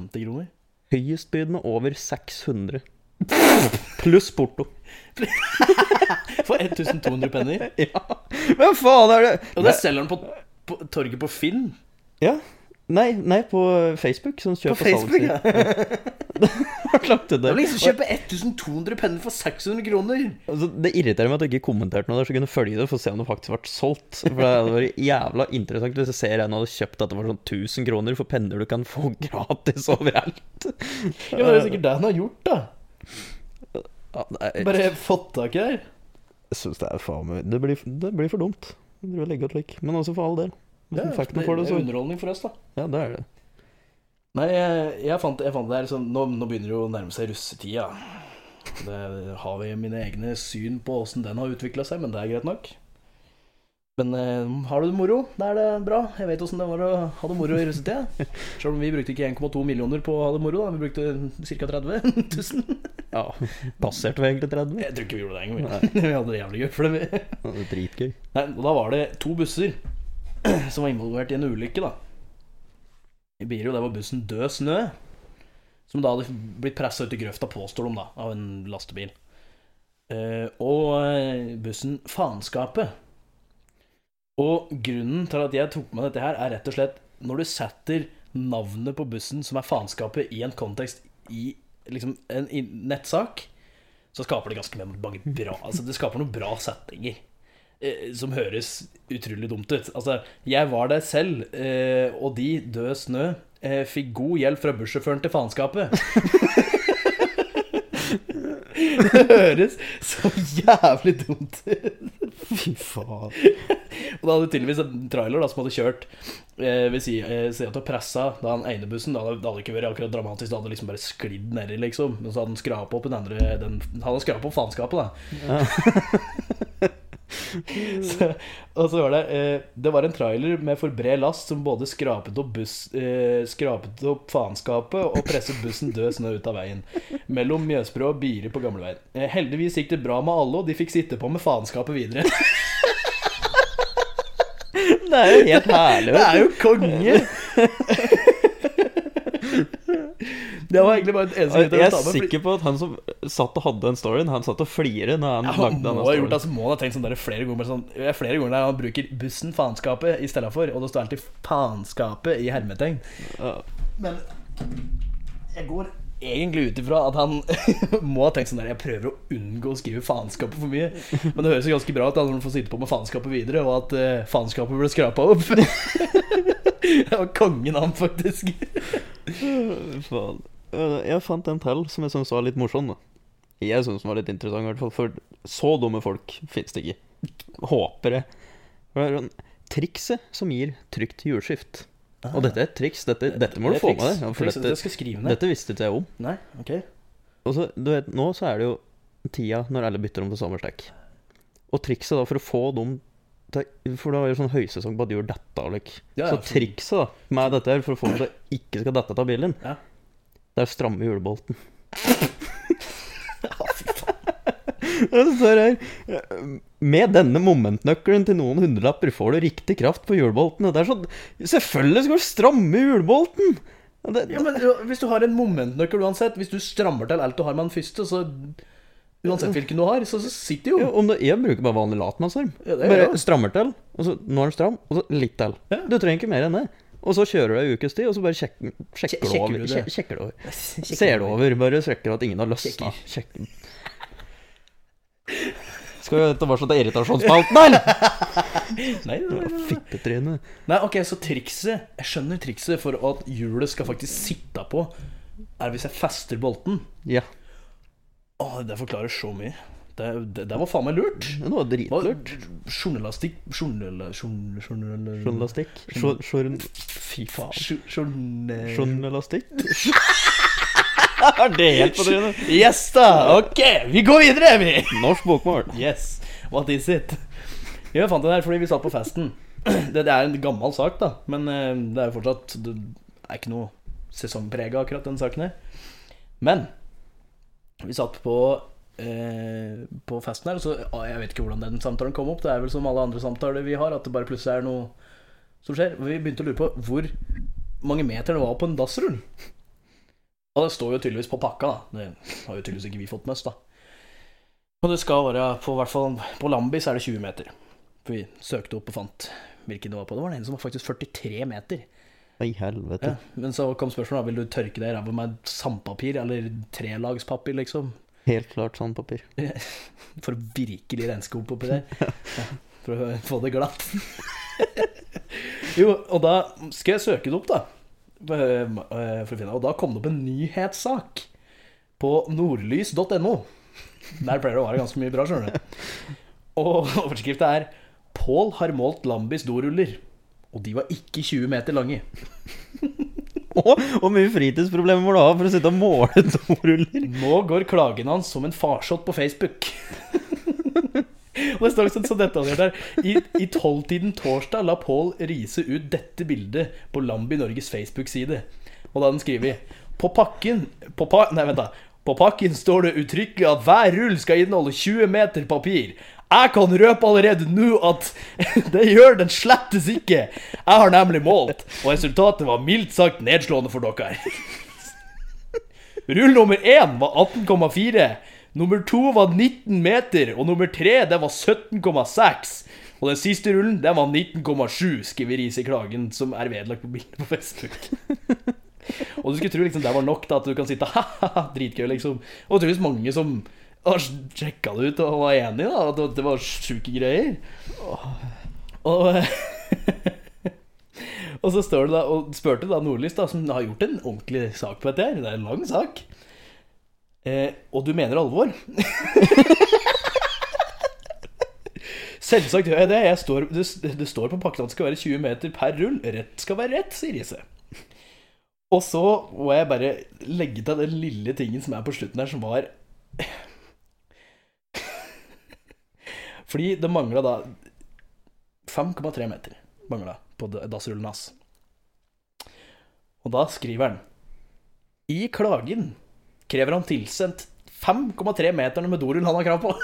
50 kroner? Høyestbydende over 600. Pluss porto. For 1200 penner? Ja, Hva faen er det? Og det selger han på, på torget på Finn? Ja. Nei, nei, på Facebook. Sånn kjøp På Facebook, ja. Har Det det. var liksom kjøpe 1200 penner for 600 kroner? Altså, det irriterer meg at jeg ikke kommenterte noe der, så jeg kunne følge det for å se om det faktisk ble solgt. For Det hadde vært jævla interessant hvis jeg ser en hadde kjøpt at det var sånn 1000 kroner for penner du kan få gratis overalt. Ja, men Det er sikkert det han har gjort, da. Ja, nei, Bare fått tak i det. her. Jeg syns det er faen meg det det blir for dumt. Driver og legger ut slik. Men også for all del. Ja, Effekten for det, er underholdning for oss, da. Ja, det er det. Nei, jeg, jeg, fant, jeg fant det her sånn nå, nå begynner det jo å nærme seg russetida. Det har vi mine egne syn på åssen den har utvikla seg, men det er greit nok. Men eh, har du det moro, da er det bra. Jeg vet åssen det var å ha det moro i russetida. Selv om vi brukte ikke 1,2 millioner på å ha det moro, da. Vi brukte ca. 30 000. Ja, Passerte vi egentlig 30? Jeg tror ikke vi gjorde det engang. vi. Vi hadde det jævlig gøy for det. vi. Det dritgøy. Nei, da var det to busser som var involvert i en ulykke, da. I Biro, der var bussen Død snø. Som da hadde blitt pressa ut i grøfta, påstår de, da, av en lastebil. Eh, og eh, bussen Faenskapet. Og grunnen til at jeg tok med dette her, er rett og slett når du setter navnet på bussen som er Faenskapet, i en kontekst i liksom en nettsak, så skaper det ganske mange bra Altså, det skaper noen bra setninger eh, som høres utrolig dumt ut. Altså, jeg var der selv, eh, og de, død snø, eh, fikk god hjelp fra bussjåføren til faenskapet. det høres så jævlig dumt ut. Fy faen. Og da hadde tydeligvis en trailer da, som hadde kjørt eh, ved si, eh, siden av pressa da den ene bussen. Da hadde, det hadde ikke vært akkurat dramatisk, da hadde liksom bare sklidd nedi, liksom. Men så hadde den skrapa opp den andre den, Han hadde skrapa opp faenskapet, da. så, og så var det eh, Det var en trailer med for bred last som både skrapet opp, buss, eh, skrapet opp faenskapet og presset bussen død snø ut av veien. Mellom Mjøsbrå og Biri på gamleveien. Eh, heldigvis gikk det bra med alle, og de fikk sitte på med faenskapet videre. Det er jo helt herlig. Det er jo konge! Det var egentlig bare et eneste grunn til Jeg å er ta med. sikker på at han som satt og hadde den storyen, han satt og flirte når han Ja, han lagde må ha gjort altså, må ha tenkt sånn der flere ganger. Sånn, er flere ganger der han bruker bussen faenskapet i stedet for, og det står alltid faenskapet i hermetegn. Ja. Men jeg går egentlig ut ifra at han må ha tenkt sånn der Jeg prøver å unngå å skrive faenskapet for mye. Men det høres jo ganske bra ut da når han får sitte på med faenskapet videre, og at uh, faenskapet ble skrapa opp. det var kongen, han, faktisk. Faen. Øh, Jeg fant en til som jeg syns var litt morsom. da Jeg syns den var litt interessant, i hvert fall. For så dumme folk fins det ikke. Håper jeg. Det sånn Trikset som gir trygt hjulskift. Og dette er et triks. Dette, dette må du få med deg. For dette, dette visste ikke jeg om. Nei, ok Og så, du vet, Nå så er det jo tida når alle bytter om til sommerstek. Og trikset da for å få dem til For det var jo sånn høysesong på at de gjorde dette. Like. Ja, ja, så trikset da med dette her for å få dem til å ikke skal dette av bilen, Ja. Det er å stramme julebolten. Det står her Med denne momentnøkkelen til noen hundrelapper får du riktig kraft på hjulboltene. Det er sånn Selvfølgelig skal du stramme hjulbolten! Ja, men Hvis du har en momentnøkkel uansett, hvis du strammer til alt du har med den første, så Uansett hvilken du har, så, så sitter jo Ja, om det, jeg bruker bare vanlig latmannsarm. Ja, bare ja. strammer til, og så nå er den stram, og så litt til. Du trenger ikke mer enn det. Og så kjører du ei ukes tid, og så bare sjek, sjekker, sjekker over. du det? Sjekker, det over. Ser du over, bare sjekker at ingen har løsna. Sjekker. Skal vi tilbake til irritasjonsspalten eller? Nei. Fittetryne. nei, ok, så trikset Jeg skjønner trikset for at hjulet skal faktisk sitte på, er hvis jeg fester bolten. Ja. Å, det forklarer så mye. Det, det, det var faen meg lurt. Det var dritlurt. Journalistikk Journal... journ- journal- Journalistikk. Sjor- sjorn- Fy faen. Journalastikk? journ- Journalistikk? Er det helt på trynet? Yes, da! Ok, vi går videre, vi! Norsk bokmål. Yes, what is it? Jeg fant den her fordi vi satt på festen. Det, det er en gammel sak, da, men eh, det er jo fortsatt Det er ikke noe sesongprega, akkurat den saken her. Men vi satt på eh, På festen her, så ah, Jeg vet ikke hvordan den samtalen kom opp. Det er vel som alle andre samtaler vi har, at det bare plutselig er noe som skjer. Vi begynte å lure på hvor mange meter det var på en dassrull. Og det står jo tydeligvis på pakka, da. Det har jo tydeligvis ikke vi fått med oss, da. Og det skal være på hvert fall På Lambis er det 20 meter. For vi søkte opp og fant hvilken det var på. Det var den ene som var faktisk 43 meter. I helvete. Ja. Men så kom spørsmålet vil du tørke deg i ræva med sandpapir eller trelagspapir, liksom. Helt klart sandpapir. For å virkelig renske opp oppi der. For å få det glatt. Jo, og da skal jeg søke det opp, da. Eh, For å finne, og da kom det opp en nyhetssak på nordlys.no. Der pleier det å være ganske mye bra, skjønner du. Og overskrifta er 'Pål har målt Lambis doruller'. Og de var ikke 20 meter lange. Og hvor mye fritidsproblemer må du ha for å sitte og måle doruller? Nå går klagen hans som en farsott på Facebook. og det står liksom så detaljert her. I, i tolvtiden torsdag la Pål Riise ut dette bildet på Lambi Norges Facebook-side. Og da den skriver På pakken på pa, Nei, vent, da. På pakken står det uttrykkelig at hver rull skal inneholde 20 meter papir. Jeg kan røpe allerede nå at det gjør den slettes ikke. Jeg har nemlig målt, og resultatet var mildt sagt nedslående for dere. Rull nummer én var 18,4. Nummer to var 19 meter, og nummer tre det var 17,6. Og den siste rullen den var 19,7, skriver Riise klagen, som er vedlagt på bildet på Facebook. og du skulle tro liksom det var nok da, at du kan sitte ha-ha-ha, dritgøy, liksom. Og det tydeligvis mange som har sjekka det ut og var enig, da, at det var sjuke greier. Og Og så står det da, og spurte da Nordlys, da, som har gjort en ordentlig sak på dette her. Det er en lang sak. Eh, og du mener alvor? Selvsagt gjør jeg det. Jeg står, det, det står på pakken at det skal være 20 meter per rull. Rett skal være rett, sier Riise. Og så må jeg bare legge til den lille tingen som er på slutten her, som var Fordi det mangla da 5,3 meter mangla på dassrullen hans. Og da skriver han I klagen krever han tilsendt 5,3 meterne med dorull han har krav på.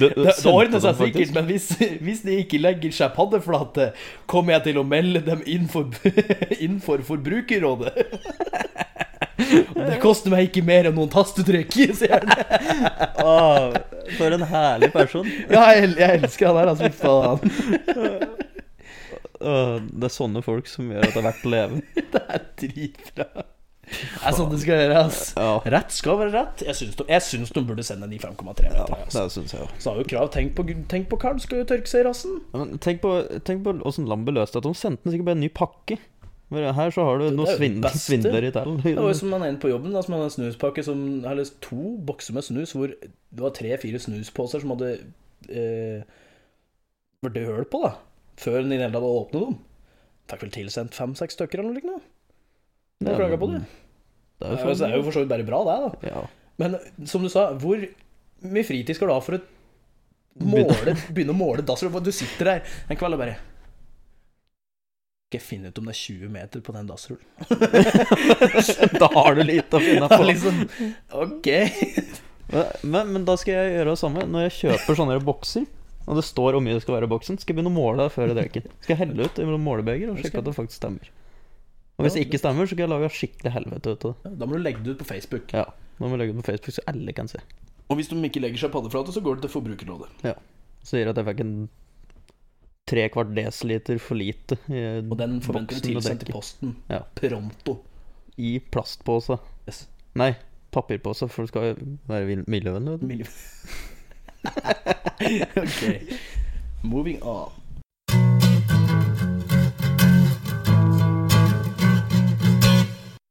Det, Det, det ordner seg sikkert, men hvis, hvis de ikke legger seg paddeflate, kommer jeg til å melde dem inn for, inn for Forbrukerrådet. Og det koster meg ikke mer enn noen tastetrykk, sier han. Oh, for en herlig person. Ja, jeg, jeg elsker han her, altså. faen. Det er sånne folk som gjør at det er verdt å leve. Det er dritbra. Det er sånn det skal gjøre, Altså. Ja, Rett skal være rett. Jeg syns de, de burde sende en i 5,3 meter. ja altså. det jeg. Så har jo krav Tenk på, tenk på karen, skal jo tørke seg i rassen. Men tenk på, åssen Lambe løste det. De sendte den sikkert bare en ny pakke. Men her så har du noen det svindler, i tellen. Det var jo som han ene på jobben, da, som hadde en snuspakke som Eller to bokser med snus hvor det var tre-fire snusposer som hadde eh, vært høl på, da. Før den i det hele tatt hadde åpnet dem. Fikk vel tilsendt fem-seks stykker eller noe Jeg klaga på det. Det er er jo- det er jo for så vidt bare bra, det, da. Ja. Men som du sa, hvor mye fritid skal du ha for å måle, begynne å måle dasser? Du sitter der en kveld og bare Jeg finne ut om det er 20 meter på den dassrullen? Da har du litt å finne Ja, på. liksom, ok. Men, men da skal jeg gjøre det samme. Når jeg kjøper sånne bokser, og det står hvor mye det skal være i boksen, skal jeg begynne å måle det før jeg drikker. Skal jeg helle ut i målebeger og sjekke at det faktisk stemmer. Og hvis det ikke stemmer, så skal jeg lage skikkelig helvete ut av det. Da må du legge det ut på Facebook. Ja, da må du legge det ut på Facebook, så alle kan se. Og hvis de ikke legger seg paddeflate, så går det til Forbrukerrådet. Ja. Så sier at jeg fikk en tre kvart desiliter for lite i Og den forventer du tilsendt i posten. Ja. Pronto. I plastpose. Yes. Nei, papirpose, for det skal jo være miljøvennlig. Miljø. ok. Moving on.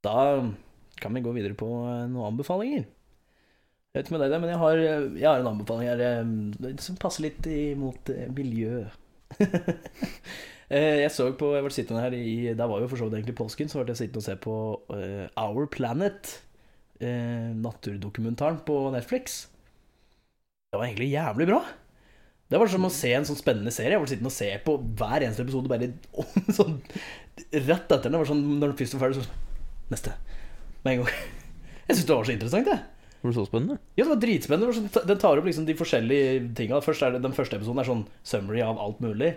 Da kan vi gå videre på eh, noen anbefalinger. Jeg vet ikke med deg, men jeg har, jeg har en anbefaling her eh, som passer litt imot eh, miljø. Eh, jeg så på Jeg ble sittende her i Det var jo for så vidt egentlig påsken, så ble jeg sittende og se på uh, Our Planet, Uh, naturdokumentaren på Netflix. Det var egentlig jævlig bra. Det var som å se en sånn spennende serie. Jeg ble sittende og se på hver eneste episode bare sånn rett etter den. Det var sånn når den først var ferdig, så Neste. Med en gang. Jeg syns det var så interessant, jeg. Var det så spennende? Ja, det var dritspennende. Sånn- Den tar opp liksom de forskjellige tinga. Den første episoden er sånn summary av alt mulig.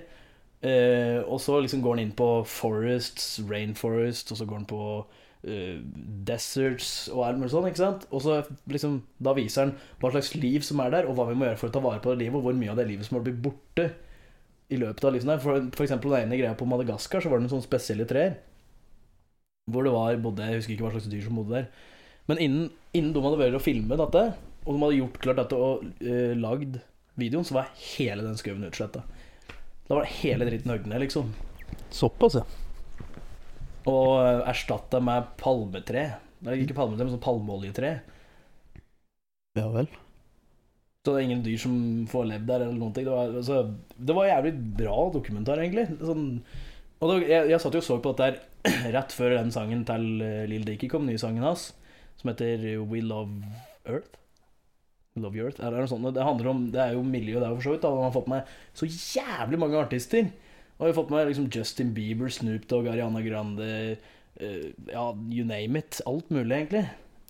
Eh, og så liksom går den inn på forests, rainforest, og så går den på eh, deserts og alt mulig sånn, ikke sant? Og så liksom, da viser den hva slags liv som er der, og hva vi må gjøre for å ta vare på det livet, og hvor mye av det livet som må bli borte i løpet av livet der. For, for eksempel den ene greia på Madagaskar, så var det noen sånne spesielle trær. Hvor det var bodde, Jeg husker ikke hva slags dyr som bodde der. Men innen, innen de hadde vært å filme dette, og de hadde gjort klart dette og uh, lagd videoen, så var hele den skauen utsletta. Da var det hele dritten høgd ned, liksom. Såpass, ja. Og uh, erstatta med palmetre. Eller ikke palmetre, men sånn palmeoljetre. Ja vel. Så det er ingen dyr som får levd der, eller noen ting. Det var, altså, det var jævlig bra dokumentar, egentlig. Sånn, og da, jeg, jeg satt jo og så på dette her rett før den sangen til uh, Lill Dicky kom, nye sangen hans, som heter We Love Earth. Love Your Earth, eller noe sånt. Det handler om, det er jo miljø der for så vidt. Da. Har fått med så jævlig mange artister. Og vi har fått med liksom Justin Bieber, Snoop Dogg, Ariana Grande uh, Ja, you name it. Alt mulig, egentlig.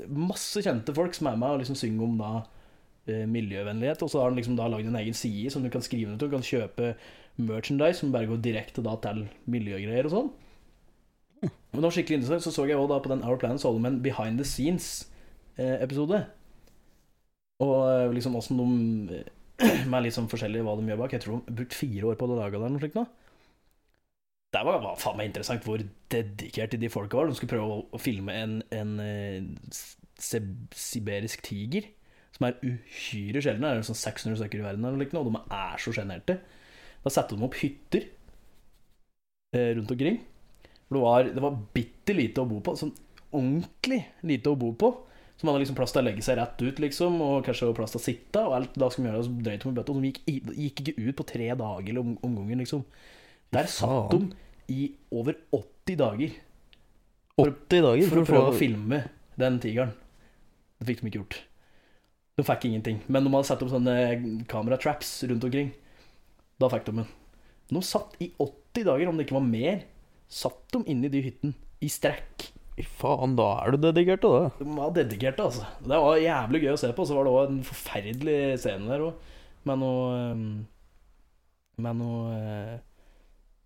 Masse kjente folk som er med og liksom synger om da uh, miljøvennlighet. Og så har han liksom da lagd en egen side som du kan skrive ned til. Du kan kjøpe merchandise som bare går direkte da til miljøgreier og sånn. Men det var skikkelig interessant. Så så jeg også da på den Our Planet Solomon Behind the Scenes-episode. Og eh, liksom åssen de eh, Med litt sånn forskjellig hva de gjør bak. Jeg tror de har brukt fire år på å lage det, eller noe slikt. Det var, var faen meg interessant hvor dedikerte de folka var. De skulle prøve å, å filme en, en eh, siberisk tiger. Som er uhyre sjelden. Det er sånn 600 stykker i verden, eller noe, og de er så sjenerte. Da satte de opp hytter eh, rundt omkring. For det var, det var bitte lite å bo på. Sånn ordentlig lite å bo på. Så man hadde liksom plass til å legge seg rett ut, liksom, og kanskje plass til å sitte. Og alt da skulle man gjøre, så drøyt med bøtta. Og de gikk, gikk ikke ut på tre dager om, om gangen, liksom. Der satt de i over 80 dager 80 dager for for å prøve å filme den tigeren. Det fikk de ikke gjort. De fikk ingenting. Men de hadde satt opp sånne kameratraps rundt omkring. Da fikk de den. De satt i 80 dager, om det ikke var mer, satt de inn i de hyttene. I strekk. Fy faen, da er du dedikert til det. De var dedikerte, altså. Det var jævlig gøy å se på. Så var det òg en forferdelig scene der òg, med noe eh, Med noe eh,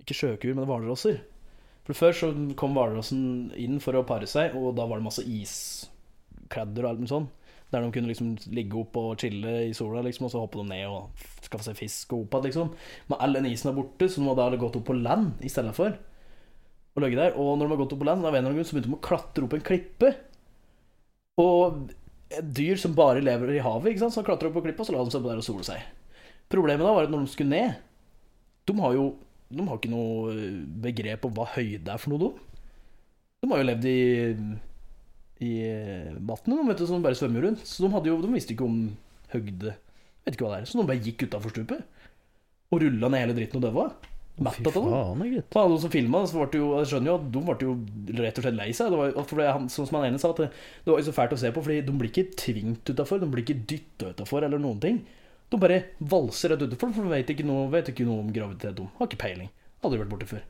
Ikke sjøkur, men hvalrosser. For Før så kom hvalrossen inn for å pare seg, og da var det masse iskledder og alt mulig sånn. Der de kunne liksom ligge opp og chille i sola, liksom, og så hoppe de ned og skaffe seg fisk og opp igjen, liksom. Men all den isen er borte, så de hadde de gått opp på land i stedet for å ligget der. Og når de har gått opp på land, av en eller annen grunn, så begynte de å klatre opp en klippe. Og et dyr som bare lever i havet, ikke sant? så klatrer opp på klippa, så la de seg der og sole seg. Problemet da var at når de skulle ned De har jo de har ikke noe begrep om hva høyde er for noe, de. De har jo levd i i vannet, vet du, som bare svømmer rundt. Så de, hadde jo, de visste ikke om høgde. Vet ikke hva det er. Så de bare gikk utafor stupet. Og rulla ned hele dritten og døva. Av det. faen, gitt. Alle som filma, det skjønner jo at de ble jo rett og slett lei seg. Det var, for det, han, sånn som han ene sa, det, det var jo så fælt å se på, Fordi de blir ikke tvingt utafor, de blir ikke dytta utafor eller noen ting. De bare valser rett utafor, for de vet ikke, noe, vet ikke noe om graviditet. De har ikke peiling. Aldri vært borti før.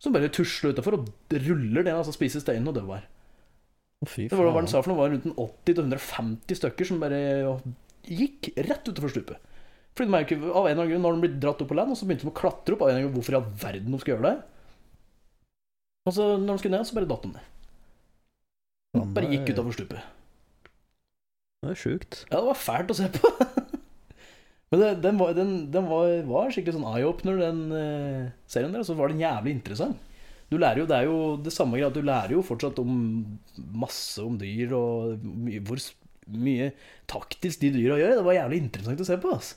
Så de bare tusler utafor og ruller den, altså spiser steinen og Fy Det var hva han sa for noe, var rundt 80-150 stykker som bare gikk rett utenfor stupet. Fordi de er jo ikke, av en eller annen grunn, når de blir dratt opp på land, og så begynte de å klatre opp. Av en eller annen grunn, Hvorfor i all verden de skulle gjøre det? Og så når de skulle ned, så bare datt de ned. De bare gikk utenfor stupet. Det er sjukt. Ja, det var fælt å se på. Men det, den, var, den, den var, var skikkelig sånn eye-opener, den eh, serien der. Og så var den jævlig interessant. Du lærer jo, Det er jo det samme greia, du lærer jo fortsatt om masse om dyr, og mye, hvor mye taktisk de dyra gjør. Det var jævlig interessant å se på. ass.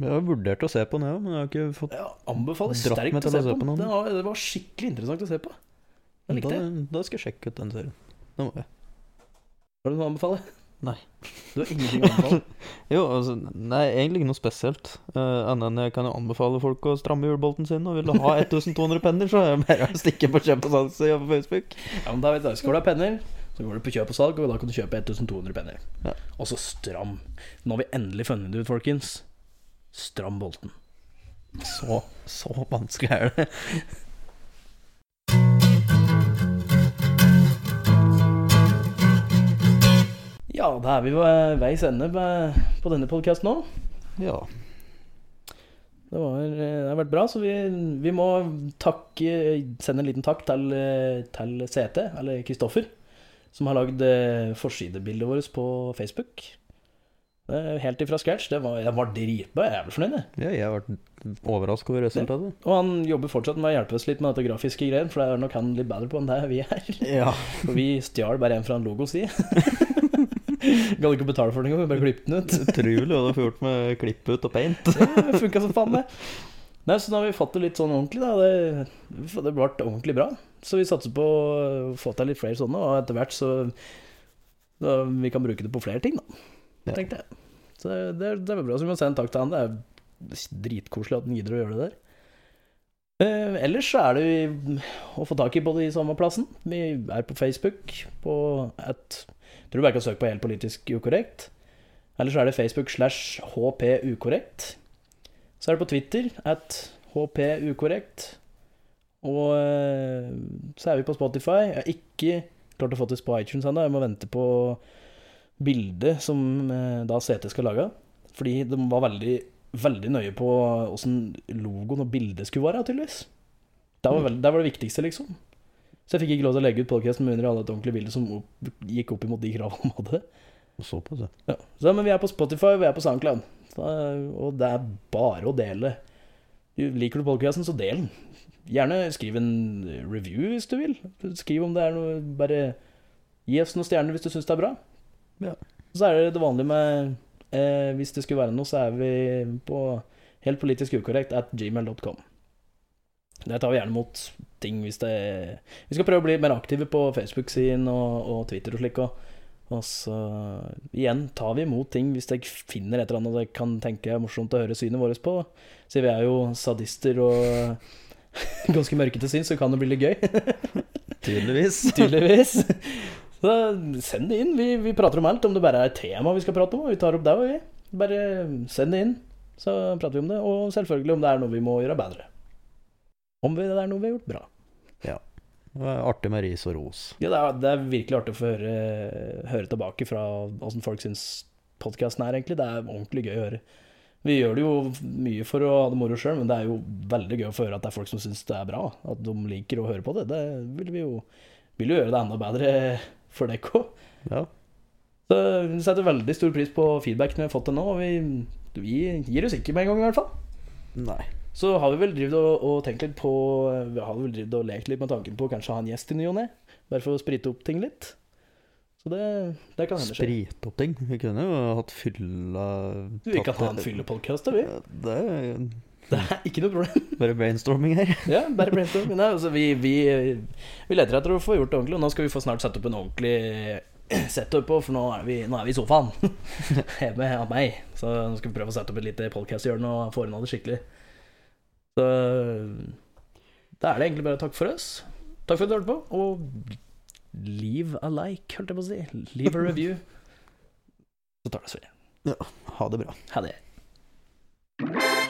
Jeg har vurdert å se på den, jeg òg, men jeg har ikke fått Jeg anbefaler Dratt sterkt meg å se å se på den. Det var, det var skikkelig interessant å se på. Jeg likte det. da skal jeg sjekke ut den serien. Det må jeg. Har du noe å anbefale? Nei. Du har ingenting å anbefale? Jo, altså, nei, egentlig ikke noe spesielt. Uh, Annet enn jeg kan jo anbefale folk å stramme hjulbolten sin. Og vil du ha 1200 penner, så er det bare å stikke på kjøp og salg på Facebook. Ja, men da vet du, Skal du ha penner, så går du på kjøp og salg, og da kan du kjøpe 1200 penner. Ja. Og så stram. Nå har vi endelig funnet det ut, folkens. Stram bolten. Så, så vanskelig er det. Ja, da er vi ved veis ende på denne podkasten nå. Ja. Det, var, eh, det har vært bra, så vi, vi må takke, sende en liten takk til, til CT, eller Kristoffer, som har lagd eh, forsidebildet vårt på Facebook. Helt ifra scratch. Det var, jeg var dritbra. Jeg er jævlig fornøyd. jeg. ja, jeg ble overraska over resultatet. Og han jobber fortsatt med å hjelpe oss litt med dette grafiske greiene, for det er nok han litt bedre på enn det vi er. Ja. For vi stjal bare en fra en logo, si. Gadd ikke betale for den engang, vi bare klippet den ut. Utrolig hva du får gjort med klipp ut og paint. Det funka som faen, det. Nei, så nå har vi fått det litt sånn ordentlig, da. Det, det ble ordentlig bra. Så vi satser på å få til litt flere sånne, og etter hvert så da, Vi kan bruke det på flere ting, da. Ja. Tenkte jeg. Så det, det, det er bra. Så vi må sende en takk til han. Det er dritkoselig at han gidder å gjøre det der. Eh, ellers er det å få tak i på de samme plassen. Vi er på Facebook på et Tror du bare kan søke på Helt politisk ukorrekt. Eller så er det Facebook slash hpukorrekt. Så er det på Twitter at hpukorrekt. Og eh, så er vi på Spotify. Jeg har ikke klart å få til på iTunes ennå. Jeg må vente på bildet som eh, da CT skal lage. Fordi de var veldig, veldig nøye på åssen logoen og bildet skulle være, tydeligvis. Det var, veld, det var det viktigste, liksom. Så jeg fikk ikke lov til å legge ut podkasten med under alle et ordentlig bilde som opp, gikk opp imot de kravene de hadde. Såpass, ja. Ja. Så, men vi er på Spotify, vi er på SoundCloud. Så, og det er bare å dele. Liker du podcasten, så del den. Gjerne skriv en review hvis du vil. Skriv om det er noe Bare gi oss noen stjerner hvis du syns det er bra. Ja. Så er det det vanlige med eh, Hvis det skulle være noe, så er vi på helt politisk ukorrekt at gmail.com. Der tar vi gjerne mot ting hvis det Vi skal prøve å bli mer aktive på Facebook-siden og, og Twitter og slik. Og, og så igjen tar vi imot ting hvis jeg finner et eller annet jeg kan tenke er morsomt å høre synet vårt på. Siden vi er jo sadister og ganske mørke til syn, så kan det bli litt gøy. Tydeligvis. Tydeligvis. Så send det inn. Vi, vi prater om alt. Om det bare er et tema vi skal prate om, vi tar opp det òg, vi. Bare send det inn, så prater vi om det. Og selvfølgelig om det er noe vi må gjøre bedre. Om det er noe vi har gjort bra. Ja. Det var artig med ris og ros. Ja, det er, det er virkelig artig å få høre, høre tilbake fra åssen folk syns podkasten er, egentlig. Det er ordentlig gøy å høre. Vi gjør det jo mye for å ha det moro sjøl, men det er jo veldig gøy å få høre at det er folk som syns det er bra. At de liker å høre på det. Det vil vi jo vil jo gjøre det enda bedre for dere òg. Ja. Så vi setter veldig stor pris på feedbacken vi har fått til nå, og vi, vi gir oss ikke med en gang, i hvert fall. Nei. Så har vi vel drevet og, og tenkt litt på Vi har vel drevet og lekt litt med tanken på å kanskje ha en gjest i ny og ne. Bare for å sprite opp ting litt. Så det, det kan hende skje. Sprite opp ting. Vi kunne jo hatt fylla Vi kan ha en fyllepodkast, vi. Det Det er ikke noe problem. bare brainstorming her. Ja, bare brainstorming. Nei, altså, vi, vi, vi leter etter å få gjort det ordentlig, og nå skal vi få snart sette opp en ordentlig setup på, for nå er vi, nå er vi i sofaen. Hjemme av meg. Så nå skal vi prøve å sette opp et lite podcast-hjørne og få unna det skikkelig. Så da er det egentlig bare takk for oss. Takk for at du hørte på, og leave a like, holdt jeg på å si. Leave a review. Så tar det oss videre. Ha det bra. Ha det. Música